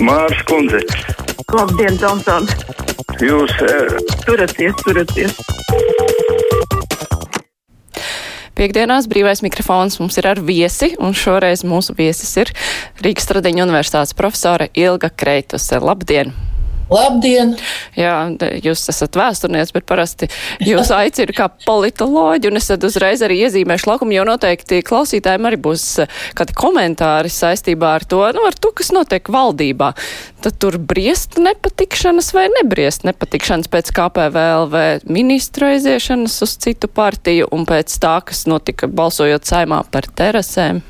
Mārs Kundze. Labdien, Džonsons! Jūs uh, turaties, turaties! Piektdienās brīvais mikrofons mums ir ar viesi, un šoreiz mūsu viesis ir Rīgas Stradiņa universitātes profesore Ilga Kreituse. Labdien! Labdien! Jā, jūs esat vēsturnieks, bet parasti jūs aicinu kā politoloģi, un es tad uzreiz arī iezīmēšu lakumu, jo noteikti klausītājiem arī būs eh, kādi komentāri saistībā ar to, nu, ar to, kas notiek valdībā. Tad tur briest nepatikšanas vai nebriest nepatikšanas pēc KPVLV ministru aiziešanas uz citu partiju un pēc tā, kas notika balsojot saimā par terasēm.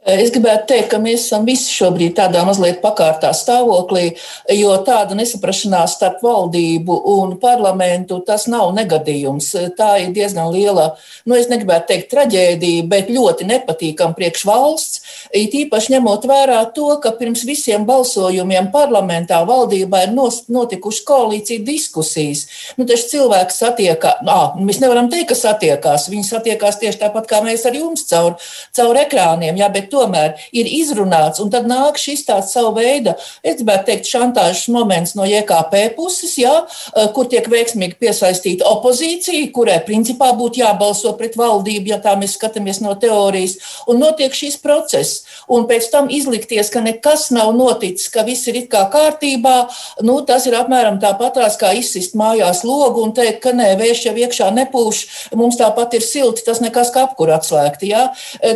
Es gribētu teikt, ka mēs esam visi šobrīd tādā mazliet pakārtā stāvoklī, jo tāda nesaprašanās starp valdību un parlamentu tas nav negadījums. Tā ir diezgan liela, nu, es negribētu teikt traģēdija, bet ļoti nepatīkama priekš valsts. It īpaši ņemot vērā to, ka pirms visiem balsojumiem parlamentā valdībā ir notikušas koalīcija diskusijas. Nu, taču cilvēki satiekās, mēs nevaram teikt, ka satiekās. Viņi satiekās tieši tāpat kā mēs ar jums caur, caur ekrāniem. Jā, bet tomēr ir izrunāts, un tad nāk šis tāds savu veidu, es gribētu teikt, šantāžas moments no JKP puses, jā, kur tiek veiksmīgi piesaistīta opozīcija, kurai principā būtu jābalso pret valdību, ja tā mēs skatāmies no teorijas, un notiek šīs process. Un pēc tam izlikties, ka nekas nav noticis, ka viss ir it kā kārtībā, nu, tas ir apmēram tāpatās kā izsist mājās logu un teikt, ka nē, vējš jau iekšā nepūš, mums tāpat ir silti, tas nekas kā apkur atslēgti. Jā.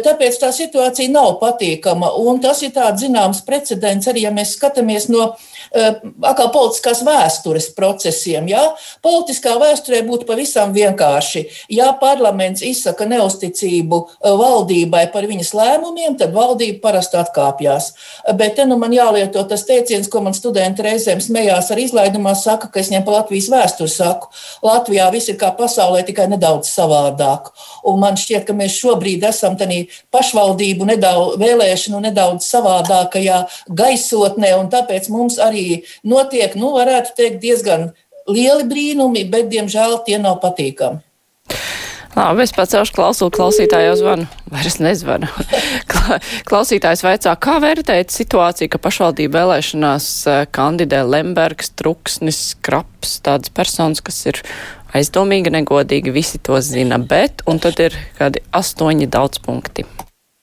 Tāpēc tā situācija nav nav patīkama. Un tas ir tāds zināms precedents arī, ja mēs skatāmies no atkal politiskās vēstures procesiem. Ja? Politiskā vēsturē būtu pavisam vienkārši. Ja parlaments izsaka neusticību uh, valdībai par viņas lēmumiem, tad valdība parasti atkāpjas. Bet te nu man jālieto tas teiciens, ko man studenti reizēm smējās ar izlaidumā, saka, ka es viņiem pa Latvijas vēsturi saku. Latvijā viss ir kā pasaulē, tikai nedaudz savādāk. Un man šķiet, ka mēs šobrīd esam tādā pašvaldību nedaudz, vēlēšanu nedaudz savādākajā gaisotnē, un tāpēc mums arī notiek, nu, varētu teikt, diezgan lieli brīnumi, bet, diemžēl, tie nav patīkami. Labi, es pacelšu klausulu, klausītāju zvanu. Vairs nezvanu. Klausītājs vaicā, kā vērtēt situāciju, ka pašvaldību vēlēšanās eh, kandidē Lembergs, Truksnis, Kraps, tādas personas, kas ir aizdomīgi, negodīgi, visi to zina, bet, un tad ir kādi astoņi daudz punkti.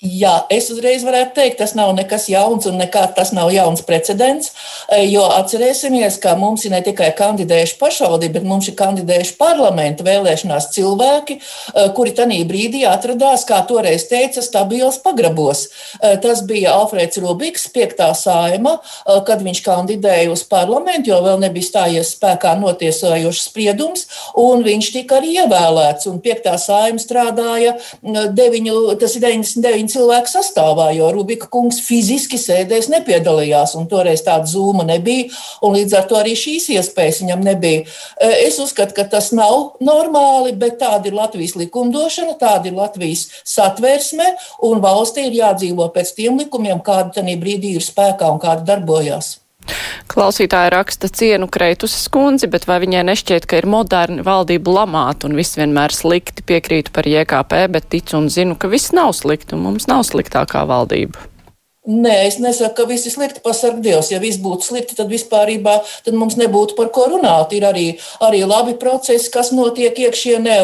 Jā, es uzreiz varētu teikt, tas nav nekas jauns un nekā tas nav jauns precedents. E, jo atcerēsimies, ka mums ir ne tikai kandidējuši pašvaldību, bet mums ir kandidējuši parlamentu vēlēšanās cilvēki, e, kuri tajā brīdī atradās, kā toreiz teica, stabils pagrabos. E, tas bija Alfrēds Rubiks, piektā saima, kad viņš kandidēja uz parlamentu, jo vēl nebija stājies spēkā notiesojošs spriedums, un viņš tika arī ievēlēts. Un piektā saima strādāja deviņu, tas ir 99 cilvēku sastāvā, jo Rubika kungs fiziski sēdēs nepiedalījās, un toreiz tāda zūma nebija, un līdz ar to arī šīs iespējas viņam nebija. E, es uzskatu, ka tas nav normāli, bet tāda ir Latvijas likumdošana, tāda ir Latvijas satversme, un valstī ir jādzīvo pēc tiem likumiem, kādi tajā brīdī ir spēkā un kādi darbojās. Klausītāja raksta cienu Kreitus skundzi, bet vai viņai nešķiet, ka ir moderni valdību lamāt un viss vienmēr slikti piekrītu par JKP, bet ticu un zinu, ka viss nav slikti un mums nav sliktākā valdība? Nē, es nesaku, ka viss ir slikti. Pasarg Dievs, ja viss būtu slikti, tad vispār tad mums nebūtu par ko runāt. Ir arī, arī labi procesi, kas notiek iekšienē.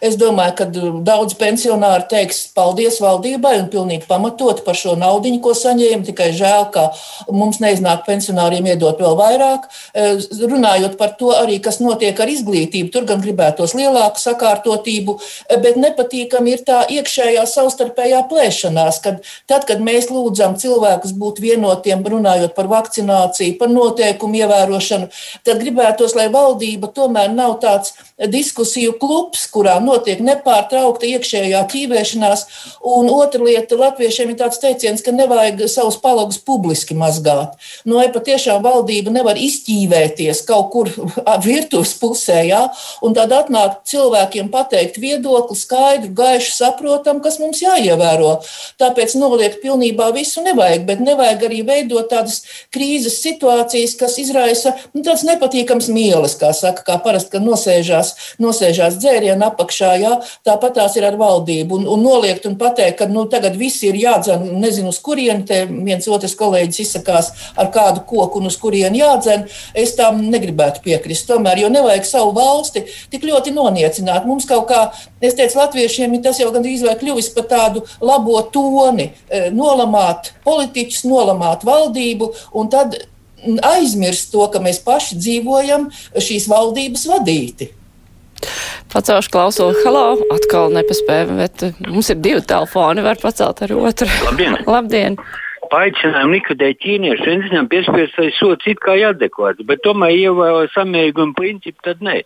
Es domāju, ka daudz pensionāri teiks paldies valdībai un pilnīgi pamatot par šo naudu, ko saņēma. Tikai žēl, ka mums neiznāk pensionāriem iedot vēl vairāk. Eh, runājot par to, arī, kas notiek ar izglītību, tur gan gribētos lielāku sakārtotību, eh, bet nepatīkami ir tā iekšējā savstarpējā plēšanās, kad tad, kad mēs lūdzam cilvēkus būt vienotiem, runājot par vakcināciju, par noteikumu ievērošanu, tad gribētos, lai valdība tomēr nav tāds diskusiju klubs, kurā notiek nepārtraukta iekšējā ķīvēšanās. Un otra lieta, latviešiem ir tāds teiciens, ka nevajag savus palagus publiski mazgāt. No nu, ja patiešām valdība nevar izķīvēties kaut kur virtuves pusē, ja? un tad atnāk cilvēkiem pateikt viedokli skaidru, gaišu, saprotam, kas mums jāievēro. Tāpēc noliegt pilnībā visu nevajag, bet nevajag arī veidot tādas krīzes situācijas, kas izraisa nu, tādas nepatīkamas mielas, kā saka, kā parasti, kad nosēžās, nosēžās dzērienu apakšā, jā, tāpat tās ir ar valdību, un, un noliegt un pateikt, ka nu, tagad visi ir jādzen, nezinu, uz kurieni, te viens otrs kolēģis izsakās ar kādu koku un uz kurieni jādzen, es tam negribētu piekrist tomēr, jo nevajag savu valsti tik ļoti noniecināt. Mums kaut kā, es teicu, latviešiem tas jau gandrīz vai kļuvis par tādu labo toni, e, nolamāt politiķus, nolamāt valdību un tad aizmirst to, ka mēs paši dzīvojam šīs valdības vadīti. Pacaušu klausuli, halo, atkal nepaspēju, bet mums ir divi telefoni, var pacelt ar otru. Labdien! Labdien! Paaicinājumu likvidēt ķīniešu enziņām piespiestais sots it kā adekvāts, bet tomēr ievēro samērīgumu principu, tad nē.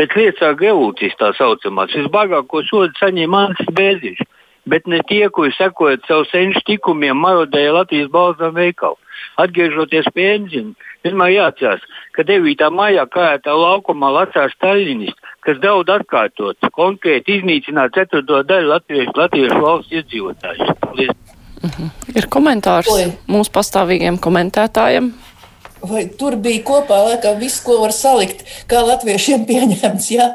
Pēc liecāga evolūcijas tā saucamās visbagāko sodu saņēma Ansis Bēziņš, bet ne tie, kuri sekojot savu senču tikumiem, marodēja Latvijas balzām veikalu. Atgriežoties pie enziņa, vienmēr jāatcerās, ka 9. maijā kājā laukumā lacās Staļinis, kas daudz atkārtots, konkrēti iznīcināt ceturto daļu latviešu, latviešu valsts iedzīvotājus. Mhm. Ir komentārs Oi. mūsu pastāvīgiem komentētājiem. Vai tur bija kopā laikam, viss, ko var salikt, kā latviešiem pieņemts. Ja?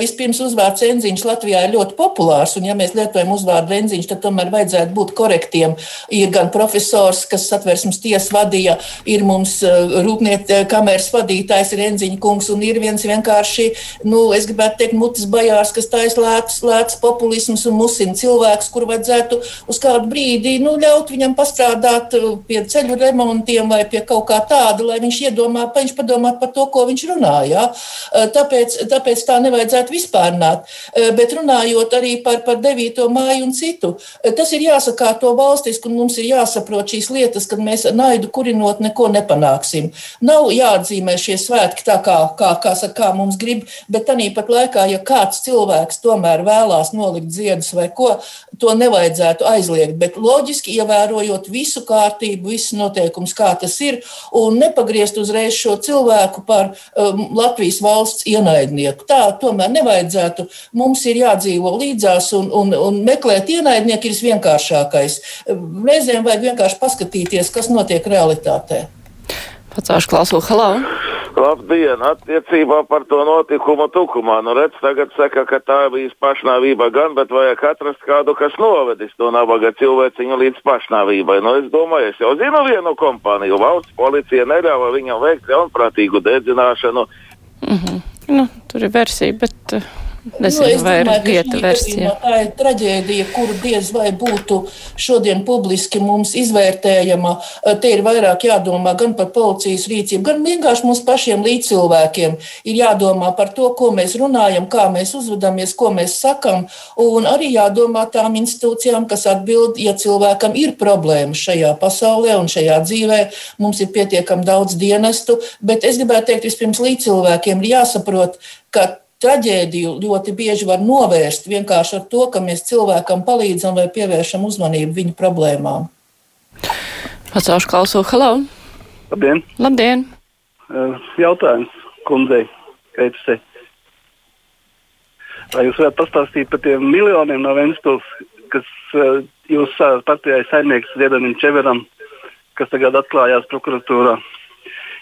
Vispirms uzvārds enziņš Latvijā ir ļoti populārs, un ja mēs lietojam uzvārdu enziņš, tad tomēr vajadzētu būt korektiem. Ir gan profesors, kas satversmes tiesu vadīja, ir mums rūpniecības kameras vadītājs, ir enziņa kungs, un ir viens vienkārši, nu, es gribētu teikt, mutes bajārs, kas taisa lēts, lēts populisms un musina cilvēks, kur vajadzētu uz kādu brīdi nu, ļaut viņam pastrādāt pie ceļu remontiem vai pie kaut kā tāda tādu, lai viņš iedomā, viņš padomā par to, ko viņš runā. Ja? Tāpēc, tāpēc tā nevajadzētu vispārnāt. Bet runājot arī par, par 9. māju un citu, tas ir jāsaka to valstiski, un mums ir jāsaprot šīs lietas, kad mēs naidu kurinot neko nepanāksim. Nav jāatzīmē šie svētki tā, kā, kā, kā, kā mums grib, bet tāpat laikā, ja kāds cilvēks tomēr vēlās nolikt ziedus vai ko, to nevajadzētu aizliegt, bet loģiski ievērojot visu kārtību, visus noteikumus, kā tas ir, un nepagriezt uzreiz šo cilvēku par um, Latvijas valsts ienaidnieku. Tā tomēr nevajadzētu. Mums ir jādzīvo līdzās un, un, un meklēt ienaidnieku ir visvienkāršākais. Reizēm vajag vienkārši paskatīties, kas notiek realitātē. Pacāšu klausulu, halā! Labdien! Attiecībā par to notikumu tukumā. Nu, redz, tagad saka, ka tā bija pašnāvība gan, bet vajag atrast kādu, kas novedis to nabaga cilvēciņu līdz pašnāvībai. Nu, es domāju, es jau zinu vienu kompāniju. Valsts policija neļāva viņam veikt ļaunprātīgu dedzināšanu. Mm -hmm. nu, tur ir versija, bet. Uh... Nezinu, nu, vai domāju, ir vieta versija. Tā ir traģēdija, kuru diez vai būtu šodien publiski mums izvērtējama. Te ir vairāk jādomā gan par policijas rīcību, gan vienkārši mums pašiem līdzcilvēkiem. Ir jādomā par to, ko mēs runājam, kā mēs uzvedamies, ko mēs sakam, un arī jādomā tām institūcijām, kas atbild, ja cilvēkam ir problēmas šajā pasaulē un šajā dzīvē. Mums ir pietiekami daudz dienestu, bet es gribētu teikt, vispirms līdzcilvēkiem ir jāsaprot, ka traģēdiju ļoti bieži var novērst vienkārši ar to, ka mēs cilvēkam palīdzam vai pievēršam uzmanību viņu problēmām. Pacaušu klausu, hello! Labdien! Labdien. Jautājums kundzei, Keitsei. Vai jūs varat pastāstīt par tiem miljoniem no Ventspils, kas jūs partijai saimnieks Ziedonim Čeveram, kas tagad atklājās prokuratūrā,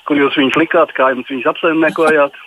kur jūs viņus likāt, kā jums viņus apsaimniekojāt?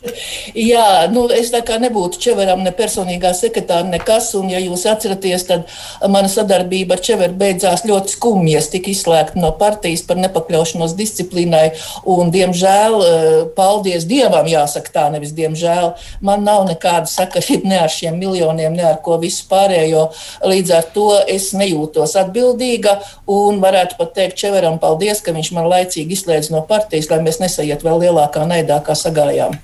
Jā, nu, es tā kā nebūtu Čeveram ne personīgā sekretāra, nekas. Un, ja jūs atceraties, tad mana sadarbība ar Čeveru beidzās ļoti skumji. Es tiku izslēgta no partijas par nepakļaušanos disciplīnai. Un, diemžēl, eh, paldies Dievam, jāsaka tā, nevis diemžēl, man nav nekāda sakarība ne ar šiem miljoniem, ne ar ko visu pārējo. Līdz ar to es nejūtos atbildīga un varētu pat teikt Čeveram paldies, ka viņš man laicīgi izslēdz no partijas, lai mēs nesaiet vēl lielākā naidā, kā sagājām.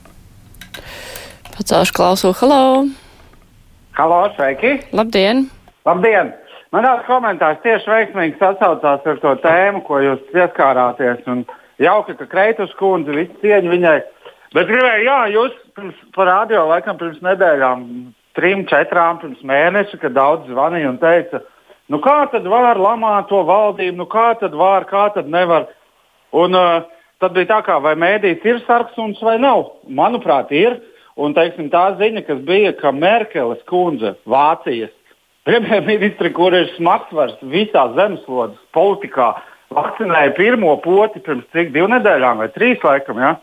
Pacēlšu klausu, halo! Halo, sveiki! Labdien! Labdien! Man tāds komentārs tieši veiksmīgi sasaucās ar to tēmu, ko jūs pieskārāties. Un jauki, ka Kreitus kundze, visu cieņu viņai. Bet gribēju, jā, jūs pirms, par radio laikam pirms nedēļām, trim, četrām pirms mēneša, kad daudz zvanīja un teica, nu kā tad var lamāt to valdību, nu kā tad var, kā tad nevar. Un uh, tad bija tā kā, vai mēdīs ir sarksuns vai nav. Manuprāt, ir. Un teiksim, tā ziņa, kas bija, ka Merkeles kundze, Vācijas premjerministri, kur ir smagsvars visā zemeslodes politikā, vakcinēja pirmo poti pirms cik divu nedēļām vai trīs laikam. Ja?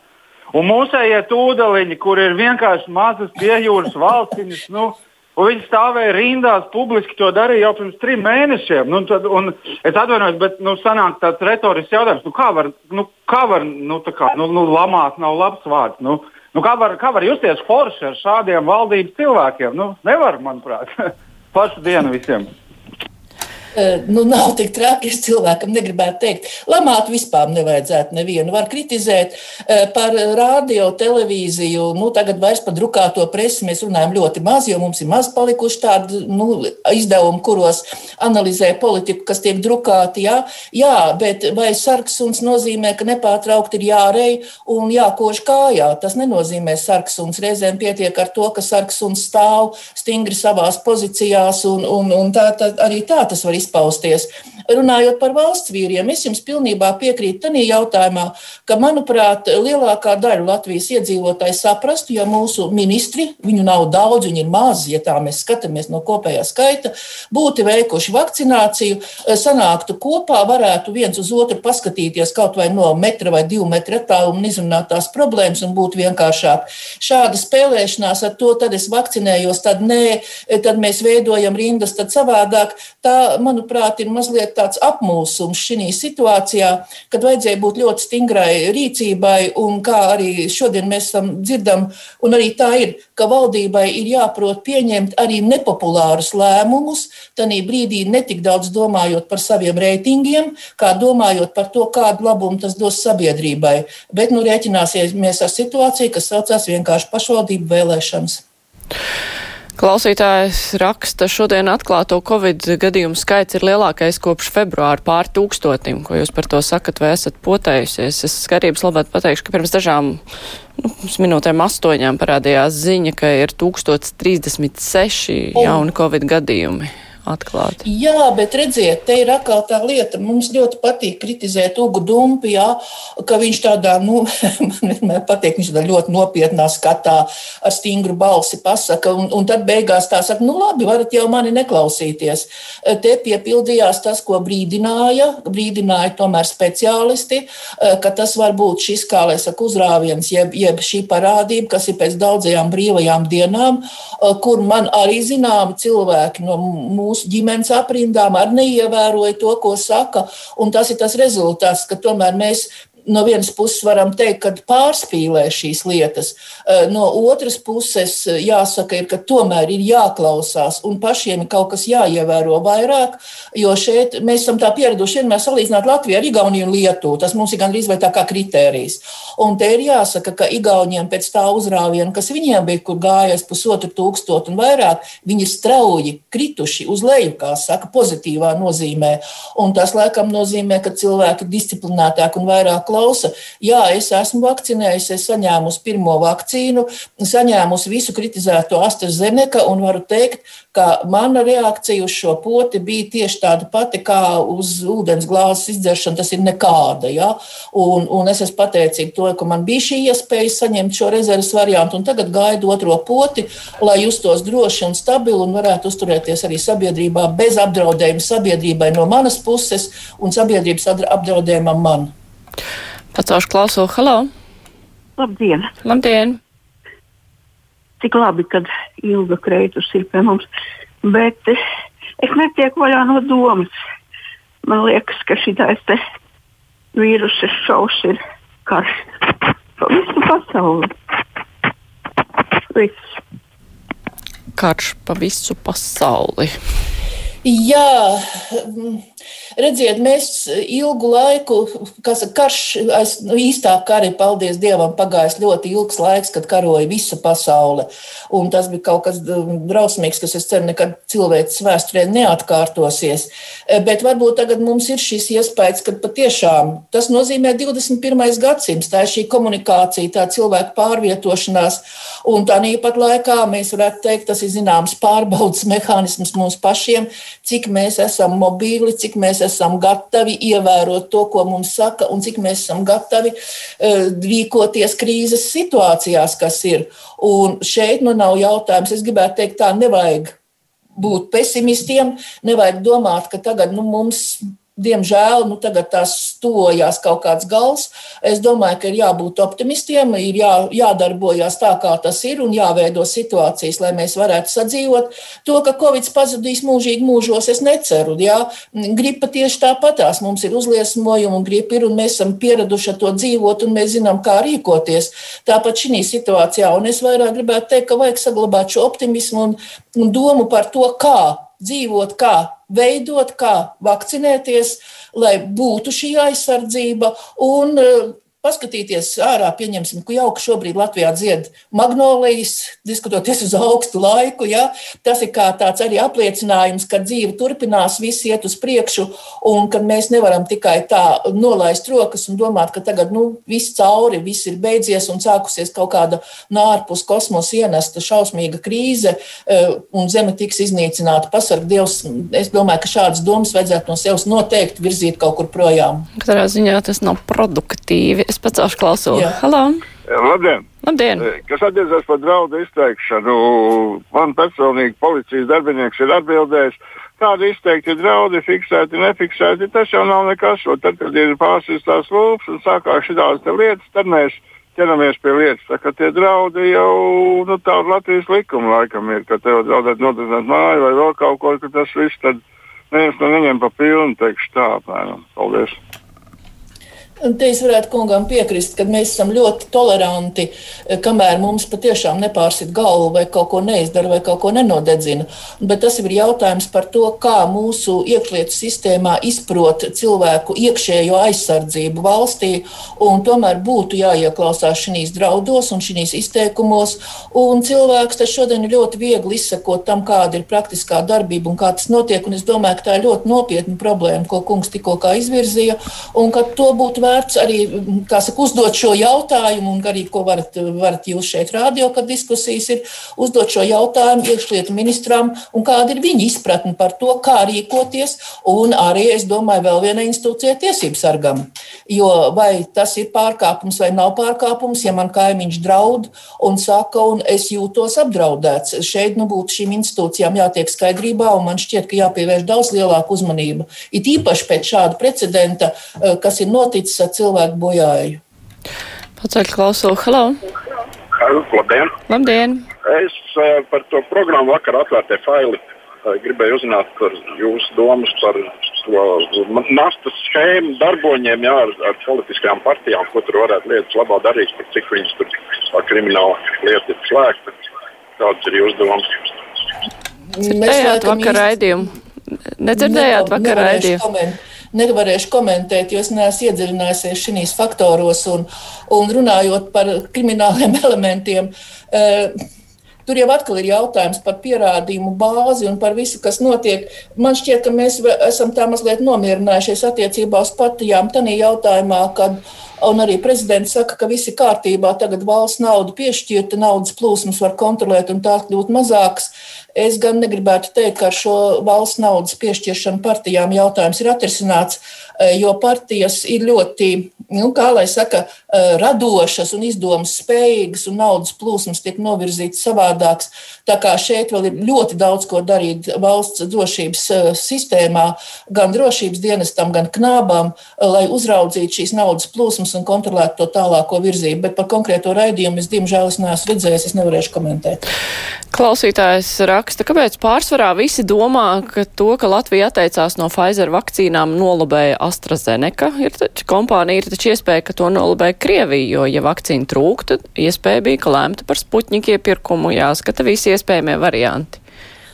Un mūsējie tūdeliņi, kur ir vienkārši mazas piejūras valstiņas, nu, viņi stāvēja rindās, publiski to darīja jau pirms trim mēnešiem. Nu, tad, es atvainojos, bet nu, sanāk tāds retorisks jautājums, nu, kā var, nu, kā var nu, kā, nu, nu, lamāt, nav labs vārds. Nu, nu, kā, var, kā var justies forši ar šādiem valdības cilvēkiem? Nu, nevar, manuprāt. Pašu dienu visiem! Nu, nav tik traki. Es cilvēkam negribētu teikt, lamāt vispār nevajadzētu nevienu. Var kritizēt par radio, televīziju. Nu, tagad vairs par drukāto presi mēs runājam ļoti maz, jo mums ir maz palikuši tādi nu, izdevumi, kuros analizē politiku, kas tiek drukāti. Jā, jā bet vai sarksuns nozīmē, ka nepārtraukti ir jārej un jākož kājā? Tas nenozīmē sarksuns. Reizēm pietiek ar to, ka sarksuns stāv stingri savās pozīcijās, un, un, un tā, tā, arī tā tas var izdarīt izpausties. Runājot par valsts vīriem, es jums pilnībā piekrītu tajā jautājumā, ka, manuprāt, lielākā daļa Latvijas iedzīvotāji saprastu, ja mūsu ministri, viņu nav daudz, viņi ir mazi, ja tā mēs skatāmies no kopējā skaita, būtu veikuši vakcināciju, sanāktu kopā, varētu viens uz otru paskatīties kaut vai no metra vai divu metru attālumu un izrunāt tās problēmas un būtu vienkāršāk. Šāda spēlēšanās ar to, tad es vakcinējos, tad nē, tad mēs veidojam rindas, tad savādāk. Tā, manuprāt, ir mazliet tāds apmūsums šī situācijā, kad vajadzēja būt ļoti stingrai rīcībai, un kā arī šodien mēs dzirdam, un arī tā ir, ka valdībai ir jāprot pieņemt arī nepopulārus lēmumus, tanī brīdī netik daudz domājot par saviem reitingiem, kā domājot par to, kādu labumu tas dos sabiedrībai, bet nu rēķināsimies ar situāciju, kas saucās vienkārši pašvaldību vēlēšanas. Klausītājs raksta, šodien atklāto Covid gadījumu skaits ir lielākais kopš februāra pār tūkstotim. Ko jūs par to sakat vai esat potējusies? Es skatības labāk pateikšu, ka pirms dažām nu, minūtēm astoņām parādījās ziņa, ka ir 1036 jauni Covid gadījumi atklāti. Jā, bet redziet, te ir atkal tā lieta. Mums ļoti patīk kritizēt Ugu Dumpi, jā, ka viņš tādā, nu, man vienmēr patīk, viņš tādā ļoti nopietnā skatā ar stingru balsi pasaka, un, un tad beigās tā saka, nu labi, varat jau mani neklausīties. Te piepildījās tas, ko brīdināja, brīdināja tomēr speciālisti, ka tas var būt šis, kā lai saka, uzrāviens, jeb, jeb šī parādība, kas ir pēc daudzajām brīvajām dienām, kur man arī zināmi cilvēki no mūsu mūsu ģimenes aprindām arī neievēroja to, ko saka. Un tas ir tas rezultāts, ka tomēr mēs no vienas puses varam teikt, ka pārspīlē šīs lietas. Eh, no otras puses, eh, jāsaka, ir, ka tomēr ir jāklausās un pašiem ir kaut kas jāievēro vairāk, jo šeit mēs esam tā pieraduši vienmēr salīdzināt Latviju ar Igauniju un Lietuvu. Tas mums ir gandrīz vai tā kā kritērijs. Un te ir jāsaka, ka Igauniem pēc tā uzrāviena, kas viņiem bija, kur gājās pusotru tūkstotu un vairāk, viņi ir strauji krituši uz leju, kā saka, pozitīvā nozīmē. Un tas laikam nozīmē, ka cilvēki ir disciplinētāki un vairāk klausa, jā, es esmu vakcinējusi, es saņēmu pirmo vakcīnu, saņēmu visu kritizēto AstraZeneca un varu teikt, ka mana reakcija uz šo poti bija tieši tāda pati kā uz ūdens glāzes izdzeršanu. Tas ir nekāda. Ja? Un, un es esmu pateicīga to, ka man bija šī iespēja saņemt šo rezerves variantu, un tagad gaidu otro poti, lai justos droši un stabili un varētu uzturēties arī sabiedrībā bez apdraudējuma sabiedrībai no manas puses un sabiedrības apdraudējumam man. Pacaušu klausu, halo! Labdien! Labdien! Cik labi, kad Ilga Kreitus ir pie mums, bet es netieku vaļā no domas. Man liekas, ka šī te vīrusa šaus ir karš pa visu pasauli. Viss. Karš pa visu pasauli. Jā, Redziet, mēs ilgu laiku, kas karš, aiz, nu, īstā kara, paldies Dievam, pagājis ļoti ilgs laiks, kad karoja visa pasaule. Un tas bija kaut kas drausmīgs, kas, es ceru, nekad cilvēks vēsturē neatkārtosies. Bet varbūt tagad mums ir šis iespējas, ka patiešām tas nozīmē 21. gadsimts, tā ir šī komunikācija, tā cilvēku pārvietošanās. Un tā nīpat laikā mēs varētu teikt, tas ir zināms pārbaudas mehānisms mums pašiem, cik mēs esam mobīli, cik mēs esam gatavi ievērot to, ko mums saka, un cik mēs esam gatavi uh, rīkoties krīzes situācijās, kas ir. Un šeit nu nav jautājums, es gribētu teikt, tā nevajag būt pesimistiem, nevajag domāt, ka tagad nu, mums Diemžēl nu, tagad tās tuvojās kaut kāds gals. Es domāju, ka ir jābūt optimistiem, ir jā, jādarbojas tā, kā tas ir, un jāveido situācijas, lai mēs varētu sadzīvot. To, ka Covid pazudīs mūžīgi mūžos, es neceru. Jā. Gripa tieši tāpatās. Mums ir uzliesmojumi, un gripa ir, un mēs esam pieraduši ar to dzīvot, un mēs zinām, kā rīkoties. Tāpat šī situācijā, un es vairāk gribētu teikt, ka vajag saglabāt šo optimismu un, un domu par to, kā dzīvot, kā veidot, kā vakcinēties, lai būtu šī aizsardzība. Un paskatīties ārā, pieņemsim, ka jauka šobrīd Latvijā dzied magnolijas, diskutoties uz augstu laiku. Ja? Tas ir kā tāds arī apliecinājums, ka dzīve turpinās, viss iet uz priekšu, un ka mēs nevaram tikai tā nolaist rokas un domāt, ka tagad nu, viss cauri, viss ir beidzies un sākusies kaut kāda nārpus kosmosa ienesta šausmīga krīze, e, un Zeme tiks iznīcināta. Pasarg Dievs, es domāju, ka šādas domas vajadzētu no sevis noteikti virzīt kaut kur projām. Katrā ziņā tas nav produktīvi. Es pacelšu klausuli. Halo! Labdien! Labdien! Kas attiecas par draudu izteikšanu, man personīgi policijas darbinieks ir atbildējis, kādi izteikti draudi, fiksēti, nefiksēti. Tas jau nav nekas. Tad, kad ir pārsistās lūpas un sākās šīs lietas, tad mēs ķeramies pie lietas. Tā kā tie draudi jau nu, tādu Latvijas likumu laikam ir, ka tev draudēt nodrošināt māju vai vēl kaut ko, ka tas viss tad neviens no viņiem pa pilnu teikšu tā apmēram. Paldies! Te es varētu kungam piekrist, ka mēs esam ļoti toleranti, eh, kamēr mums patiešām nepārsit galvu vai kaut ko neizdara vai kaut ko nenodedzina. Bet tas ir jautājums par to, kā mūsu iekšlietu sistēmā izprot cilvēku iekšējo aizsardzību valstī. Tomēr būtu jāieklausās šīs draudos un šīs izteikumos. Un cilvēks tas šodien ir ļoti viegli izsekot tam, kāda ir praktiskā darbība un kā tas notiek. Un es domāju, ka tā ir ļoti nopietna problēma, ko kungs tikko izvirzīja. Un ka to būtu vērts vērts arī saka, uzdot šo jautājumu, un arī ko varat, varat jūs šeit rādio, kad diskusijas ir, uzdot šo jautājumu iekšlietu ministram, un kāda ir viņa izpratne par to, kā rīkoties, un arī, es domāju, vēl viena institūcija tiesību sargam. Jo vai tas ir pārkāpums vai nav pārkāpums, ja man kaimiņš draud un saka, un es jūtos apdraudēts. Šeit nu, būtu šīm institūcijām jātiek skaidrībā, un man šķiet, ka jāpievērš daudz lielāka uzmanība. It īpaši pēc šāda precedenta, eh, kas ir noticis ar cilvēku bojāju. Paceļ klausulu, halo! Labdien! Labdien! Es uh, par to programmu vakar atvērtie faili uh, gribēju uzzināt par jūsu domas par to nastas schēmu darboņiem jā, ar, ar politiskajām partijām, ko tur varētu lietas labā darīt, cik viņas tur krimināla lieta ir slēgta. Kādas ir jūsu domas? Mēs ejāt vakar raidījumu. Nedzirdējāt vakar raidījumu? Nevarēšu komentēt, jo es neesmu iedziļinājusies šajos faktoros un, un runājot par krimināliem elementiem. Uh, Tur jau atkal ir jautājums par pierādījumu bāzi un par visu, kas notiek. Man šķiet, ka mēs esam tā mazliet nomierinājušies attiecībā uz partijām. Tanī jautājumā, kad arī prezidents saka, ka viss ir kārtībā, tagad valsts naudu piešķirta, naudas plūsmas var kontrolēt un tā kļūt mazākas. Es gan negribētu teikt, ka ar šo valsts naudas piešķiršanu partijām jautājums ir atrisināts, eh, jo partijas ir ļoti, nu, kā lai saka, eh, radošas un izdomas spējīgas, un naudas plūsmas tiek novirzītas savādākas. Tā kā šeit vēl ir ļoti daudz ko darīt valsts drošības eh, sistēmā, gan drošības dienestam, gan knābām, lai uzraudzītu šīs naudas plūsmas un kontrolētu to tālāko virzību. Bet par konkrēto raidījumu es, diemžēl, es neesmu redzējis, es nevarēšu komentēt. Klausītājs raksta, kāpēc pārsvarā visi domā, ka to, ka Latvija atteicās no Pfizer vakcīnām, nolabēja AstraZeneca. Ir taču kompānija, ir taču iespēja, ka to nolabēja Krievija, jo, ja vakcīna trūkta, iespēja bija, ka lēmta par spuķņiku iepirkumu, jāskata visi iespējamie varianti.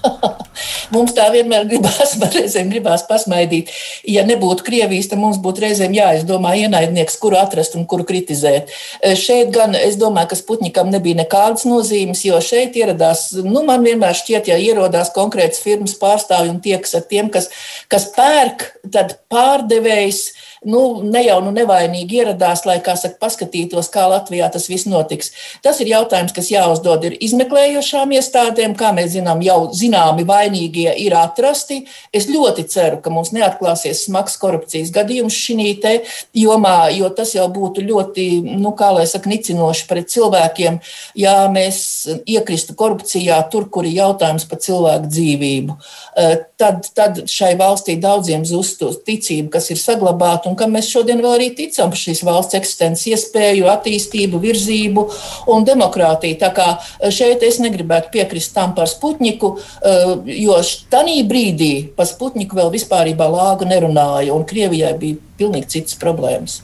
mums tā vienmēr gribās, reizēm gribās pasmaidīt. Ja nebūtu Krievijas, tad mums būtu reizēm jāizdomā ienaidnieks, kuru atrast un kuru kritizēt. Eh, šeit gan es domāju, ka Sputnikam nebija nekādas nozīmes, jo šeit ieradās, nu, man vienmēr šķiet, ja ierodās konkrēts firmas pārstāvji un tiekas ar tiem, kas, kas pērk, tad pārdevējs nu, ne jau nu nevainīgi ieradās, lai, kā saka, paskatītos, kā Latvijā tas viss notiks. Tas ir jautājums, kas jāuzdod ir izmeklējošām iestādēm, kā mēs zinām, jau zināmi vainīgie ir atrasti. Es ļoti ceru, ka mums neatklāsies smags korupcijas gadījums šī te jomā, jo tas jau būtu ļoti, nu, kā lai saka, nicinoši pret cilvēkiem, ja mēs iekristu korupcijā tur, kur ir jautājums par cilvēku dzīvību. Eh, tad, tad šai valstī daudziem zustu ticība, kas ir saglabāta un kam mēs šodien vēl arī ticam par šīs valsts eksistences iespēju, attīstību, virzību un demokrātiju. Tā kā šeit es negribētu piekrist tam par Sputniku, eh, jo tajā brīdī par Sputniku vēl vispārībā lāga nerunāja, un Krievijai bija pilnīgi citas problēmas.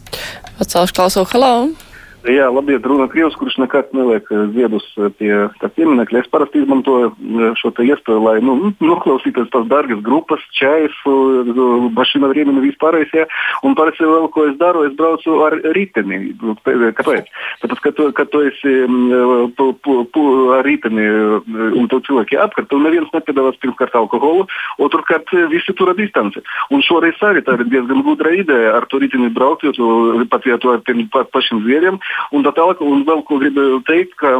Atcelšu klausu, hello! Jā, labi, runa Krievs, kurš nekad neliek eh, ziedus eh, pie pieminekļa. Es parasti izmantoju eh, šo iespēju, lai nu, noklausītos tās dārgas grupas, čajas, mašīna vrīmeni vispārējais. Ja? Un parasti vēl, ko es daru, es braucu ar riteni. Kāpēc? Tāpēc, ka tu, ka tu esi pu, pu, pu, ar riteni un tu cilvēki apkārt, tu neviens nepiedāvās pirmkārt alkoholu, otrkārt visi tur distanci. Un šoreiz arī tā ir diezgan gudra ideja ar to riteni braukt, jo tu pat ja tu ar tiem pašiem zvieriem Un tā tālāk, un vēl ko gribēju teikt, ka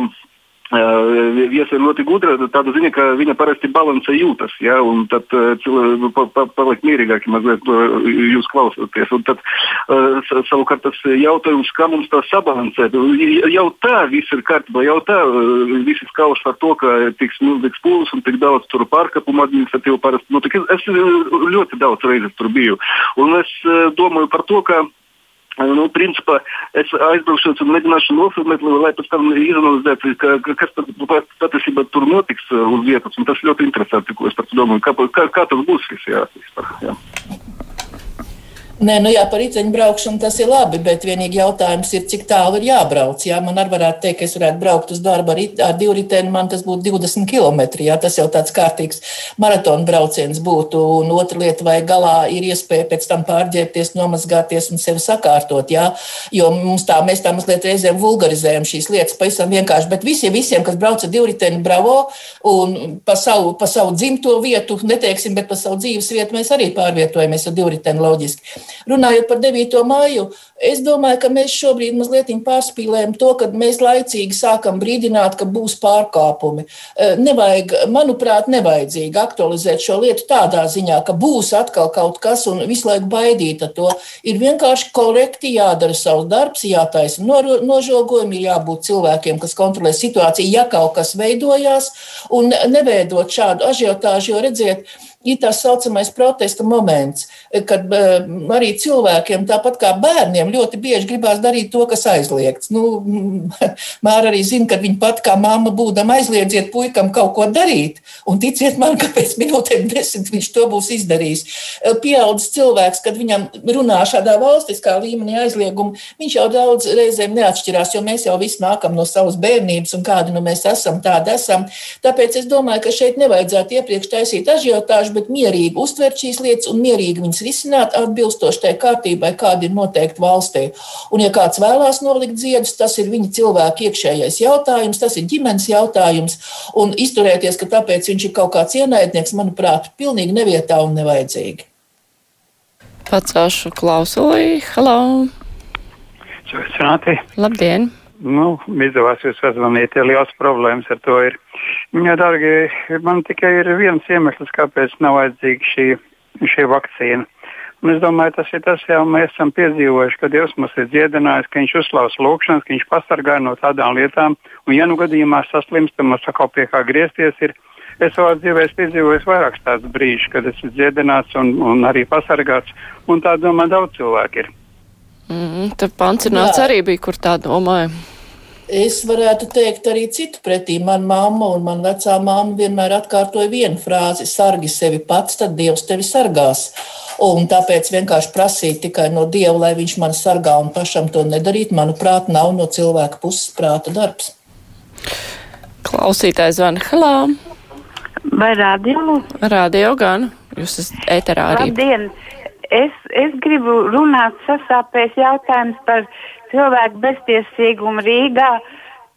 viesa ir ļoti gudra, tāda ziņa, ka viņa parasti balansē jūtas, ja, un tad cilvēki pa, pa, paliek mierīgāki mazliet jūs klausoties. Un tad savukārt tas jautājums, kā mums tā sabalansēt, jau tā viss ir kārtībā, jau tā visi skauž par to, ka tiks milzīgs pūlis un tik daudz tur pārkāpumu administratīvu parasti. Nu, es, es ļoti daudz reizes tur biju. Un es domāju par to, ka Nu, principā es aizbraukšu un mēģināšu nofilmēt, lai pēc tam izanalizētu, ka, kas tad patiesībā tur notiks uh, uz vietas. Tas ļoti interesanti, ko es par to domāju. Kā, kā, kā tas būs? Jā, vispār, jā. Nē, nu jā, par riteņbraukšanu tas ir labi, bet vienīgi jautājums ir, cik tālu ir jābrauc. Jā, man arī varētu teikt, ka es varētu braukt uz darbu ar, ar divriteni, man tas būtu 20 km. Jā, tas jau tāds kārtīgs maratona brauciens būtu. Un otra lieta, vai galā ir iespēja pēc tam pārģērbties, nomazgāties un sevi sakārtot. Jā, jo mums tā, mēs tā mazliet reizēm vulgarizējam šīs lietas pavisam vienkārši. Bet visiem, visiem kas brauc ar divriteni, bravo un pa savu, pa savu dzimto vietu, neteiksim, bet pa savu dzīves vietu mēs arī pārvietojamies ar divriteni loģiski. Runājot par 9. māju, es domāju, ka mēs šobrīd mazliet pārspīlējam to, ka mēs laicīgi sākam brīdināt, ka būs pārkāpumi. Eh, nevajag, manuprāt, nevajadzīgi aktualizēt šo lietu tādā ziņā, ka būs atkal kaut kas un visu laiku baidīt to. Ir vienkārši korekti jādara savs darbs, jātaisa nožogojumi, ir jābūt cilvēkiem, kas kontrolē situāciju, ja kaut kas veidojās, un neveidot šādu ažiotāžu, jo redziet, ir tā saucamais protesta moments, kad eh, arī cilvēkiem, tāpat kā bērniem, ļoti bieži gribās darīt to, kas aizliegts. Nu, Māra arī zina, ka viņa pat kā mamma būdama aizliedziet puikam kaut ko darīt, un ticiet man, ka pēc minūtēm desmit viņš to būs izdarījis. Eh, pieaudzis cilvēks, kad viņam runā šādā valstiskā līmenī aizliegumu, viņš jau daudz reizēm neatšķirās, jo mēs jau visi nākam no savas bērnības, un kādi nu mēs esam, tādi esam. Tāpēc es domāju, ka šeit nevajadzētu iepriekš taisīt ažiotāžu, bet mierīgi uztvert šīs lietas un mierīgi viņas risināt atbilstoši tai kārtībai, kāda ir noteikta valstī. Un, ja kāds vēlās nolikt ziedus, tas ir viņa cilvēka iekšējais jautājums, tas ir ģimenes jautājums. Un izturēties, ka tāpēc viņš ir kaut kāds ienaidnieks, manuprāt, pilnīgi nevietā un nevajadzīgi. Pacelšu klausuli. Hello! Sveicināti! Labdien! Nu, izdevās jūs sazvanīt, ja liels problēmas ar to ir. Jā, dārgie, man tikai ir viens iemesls, kāpēc nav vajadzīga šī, šī vakcīna. Un es domāju, tas ir tas, jau mēs esam piedzīvojuši, ka Dievs mums ir dziedinājis, ka Viņš uzklaus lūgšanas, ka Viņš pasargā no tādām lietām. Un, ja nu gadījumā saslimstam, mums atkal pie kā griezties, ir. Es savā dzīvē esmu piedzīvojis vairākus tādus brīžus, kad esmu dziedināts un, un arī pasargāts. Un tā domā daudz cilvēku ir. Mm, tad pancināts Jā. arī bija, kur tā domāja. Es varētu teikt arī citu pretī. Mana mamma un mana vecā mamma vienmēr atkārtoja vienu frāzi: sargi sevi pats, tad Dievs tevi sargās. Un tāpēc vienkārši prasīt tikai no Dieva, lai viņš mani sargā un pašam to nedarīt, manuprāt, nav no cilvēka puses prāta darbs. Klausītājs zvana Halā. Vai radio? Radio gan. Jūs esat ēterā arī. Labdien! Es, es gribu runāt sasāpēs jautājums par cilvēku beztiesīgumu Rīgā,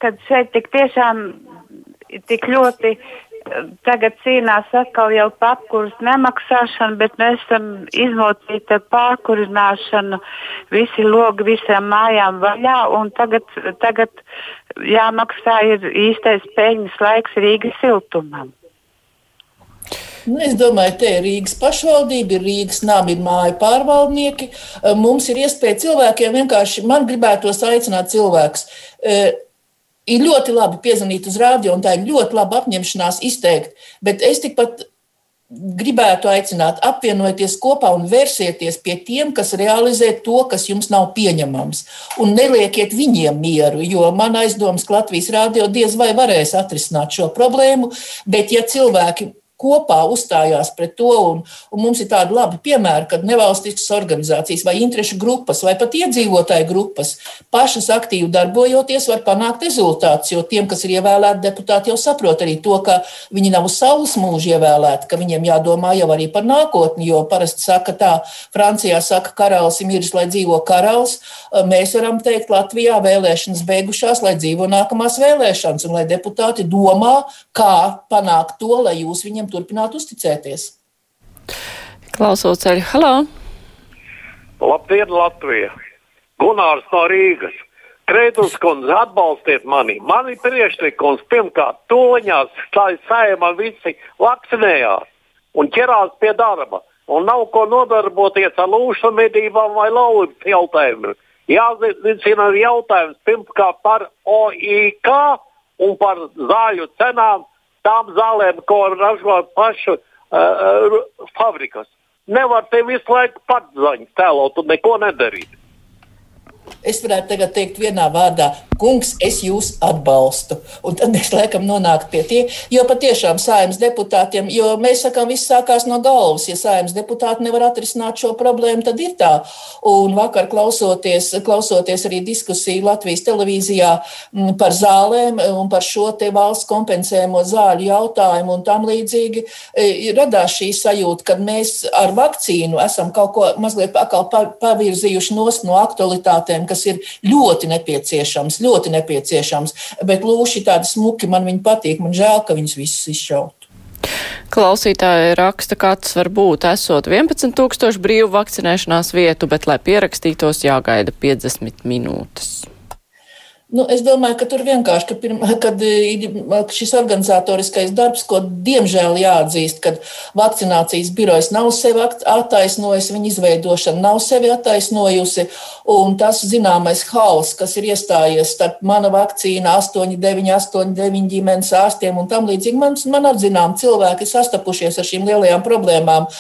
kad šeit tik tiešām tik ļoti tagad cīnās atkal jau par apkurus nemaksāšanu, bet mēs esam izmocīti ar pārkurināšanu, visi logi visām mājām vaļā, un tagad, tagad jāmaksā ir īstais peļņas laiks Rīgas siltumam. Nu, es domāju, te ir Rīgas pašvaldība, ir Rīgas nama, ir māju pārvaldnieki. Mums ir iespēja cilvēkiem vienkārši, man gribētos aicināt cilvēkus ir ļoti labi piezvanīt uz rādio, un tā ir ļoti laba apņemšanās izteikt. Bet es tikpat gribētu aicināt, apvienojieties kopā un vērsieties pie tiem, kas realizē to, kas jums nav pieņemams. Un neliekiet viņiem mieru, jo man aizdomas, ka Latvijas rādio diez vai varēs atrisināt šo problēmu. Bet, ja cilvēki kopā uzstājās pret to. Un, un mums ir tādi labi piemēri, kad nevalstiskas organizācijas vai interešu grupas vai pat iedzīvotāju grupas pašas aktīvi darbojoties var panākt rezultātus. Jo tiem, kas ir ievēlēti deputāti, jau saprot arī to, ka viņi nav uz saules mūža ievēlēti, ka viņiem jādomā jau arī par nākotni. Jo parasti saka tā, Francijā saka, karalis ir miris, lai dzīvo karalis. Mēs varam teikt, Latvijā vēlēšanas beigušās, lai dzīvo nākamās vēlēšanas un lai deputāti domā, kā panākt to, lai jūs viņiem viņiem turpināt uzticēties. Klausos ceļu, halo! Labdien, Latvija! Gunārs no Rīgas! Kreidus kundze, atbalstiet mani! Man ir priekšlikums, pirmkārt, lai saima visi vakcinējās un ķerās pie darba. Un nav ko nodarboties ar lūšu medībām vai laulības jautājumiem. Jāzina jautājums pirmkārt par OIK un par zāļu cenām tām zālēm, ko ražo pašu uh, fabrikas. Nevar te visu laiku pats zaņas tēlot un neko nedarīt. Es varētu tagad teikt vienā vārdā, kungs, es jūs atbalstu. Un tad mēs laikam nonākam pie tie, jo patiešām saimnes deputātiem, jo mēs sakām, viss sākās no galvas. Ja saimnes deputāti nevar atrisināt šo problēmu, tad ir tā. Un vakar klausoties, klausoties arī diskusiju Latvijas televīzijā mm, par zālēm un par šo te valsts kompensējumu zāļu jautājumu un tam līdzīgi, e, radās šī sajūta, ka mēs ar vakcīnu esam kaut ko mazliet pavirzījuši no aktualitātēm, kas ir ļoti nepieciešams ļoti nepieciešams. Bet lūši tādi smuki, man viņi patīk, man žēl, ka viņus visus izšaut. Klausītāji raksta, kāds var būt esot 11 tūkstoši brīvu vakcinēšanās vietu, bet, lai pierakstītos, jāgaida 50 minūtes. Nu, es domāju, ka tur vienkārši ka pirma, kad ir šis organizatoriskais darbs, ko diemžēl jāatzīst, kad vakcinācijas birojas nav sevi attaisnojis, viņa izveidošana nav sevi attaisnojusi, un tas zināmais haoss, kas ir iestājies starp mana vakcīna, 8, 9, 8, 9 ģimenes ārstiem un tam līdzīgi, man, man apzinām cilvēki sastapušies ar šīm lielajām problēmām.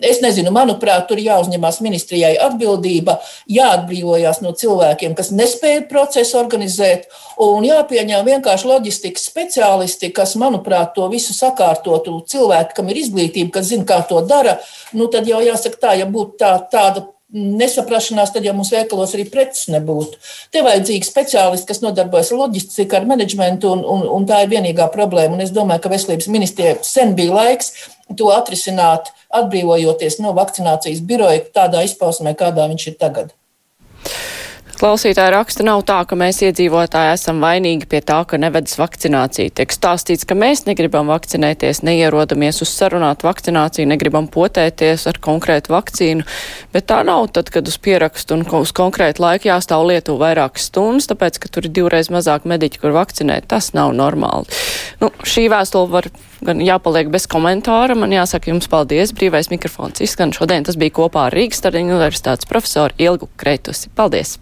Es nezinu, manuprāt, tur jāuzņemās ministrijai atbildība, jāatbrīvojās no cilvēkiem, kas nespēja procesu organizēt organizēt. Un jāpieņem vienkārši loģistikas speciālisti, kas, manuprāt, to visu sakārtotu. Cilvēki, kam ir izglītība, kas zina, kā to dara, nu tad jau jāsaka tā, ja būtu tā, tāda nesaprašanās, tad jau mums veikalos arī preces nebūtu. Te vajadzīgi speciālisti, kas nodarbojas ar loģistiku, ar menedžmentu, un, un, un tā ir vienīgā problēma. Un es domāju, ka veselības ministrijai sen bija laiks to atrisināt, atbrīvojoties no vakcinācijas biroja tādā izpausmē, kādā viņš ir tagad. Klausītāja raksta, nav tā, ka mēs iedzīvotāji esam vainīgi pie tā, ka nevedas vakcinācija. Tiek stāstīts, ka mēs negribam vakcinēties, neierodamies uz sarunātu vakcināciju, negribam potēties ar konkrētu vakcīnu, bet tā nav tad, kad uz pierakstu un uz konkrētu laiku jāstāv lietu vairākas stundas, tāpēc, ka tur ir divreiz mazāk mediķi, kur vakcinēt. Tas nav normāli. Nu, šī vēstule var gan jāpaliek bez komentāra. Man jāsaka jums paldies. Brīvais mikrofons izskan šodien. Tas bija kopā ar Rīgas Stardiņu universitātes profesoru Ilgu Kreitusi. Paldies!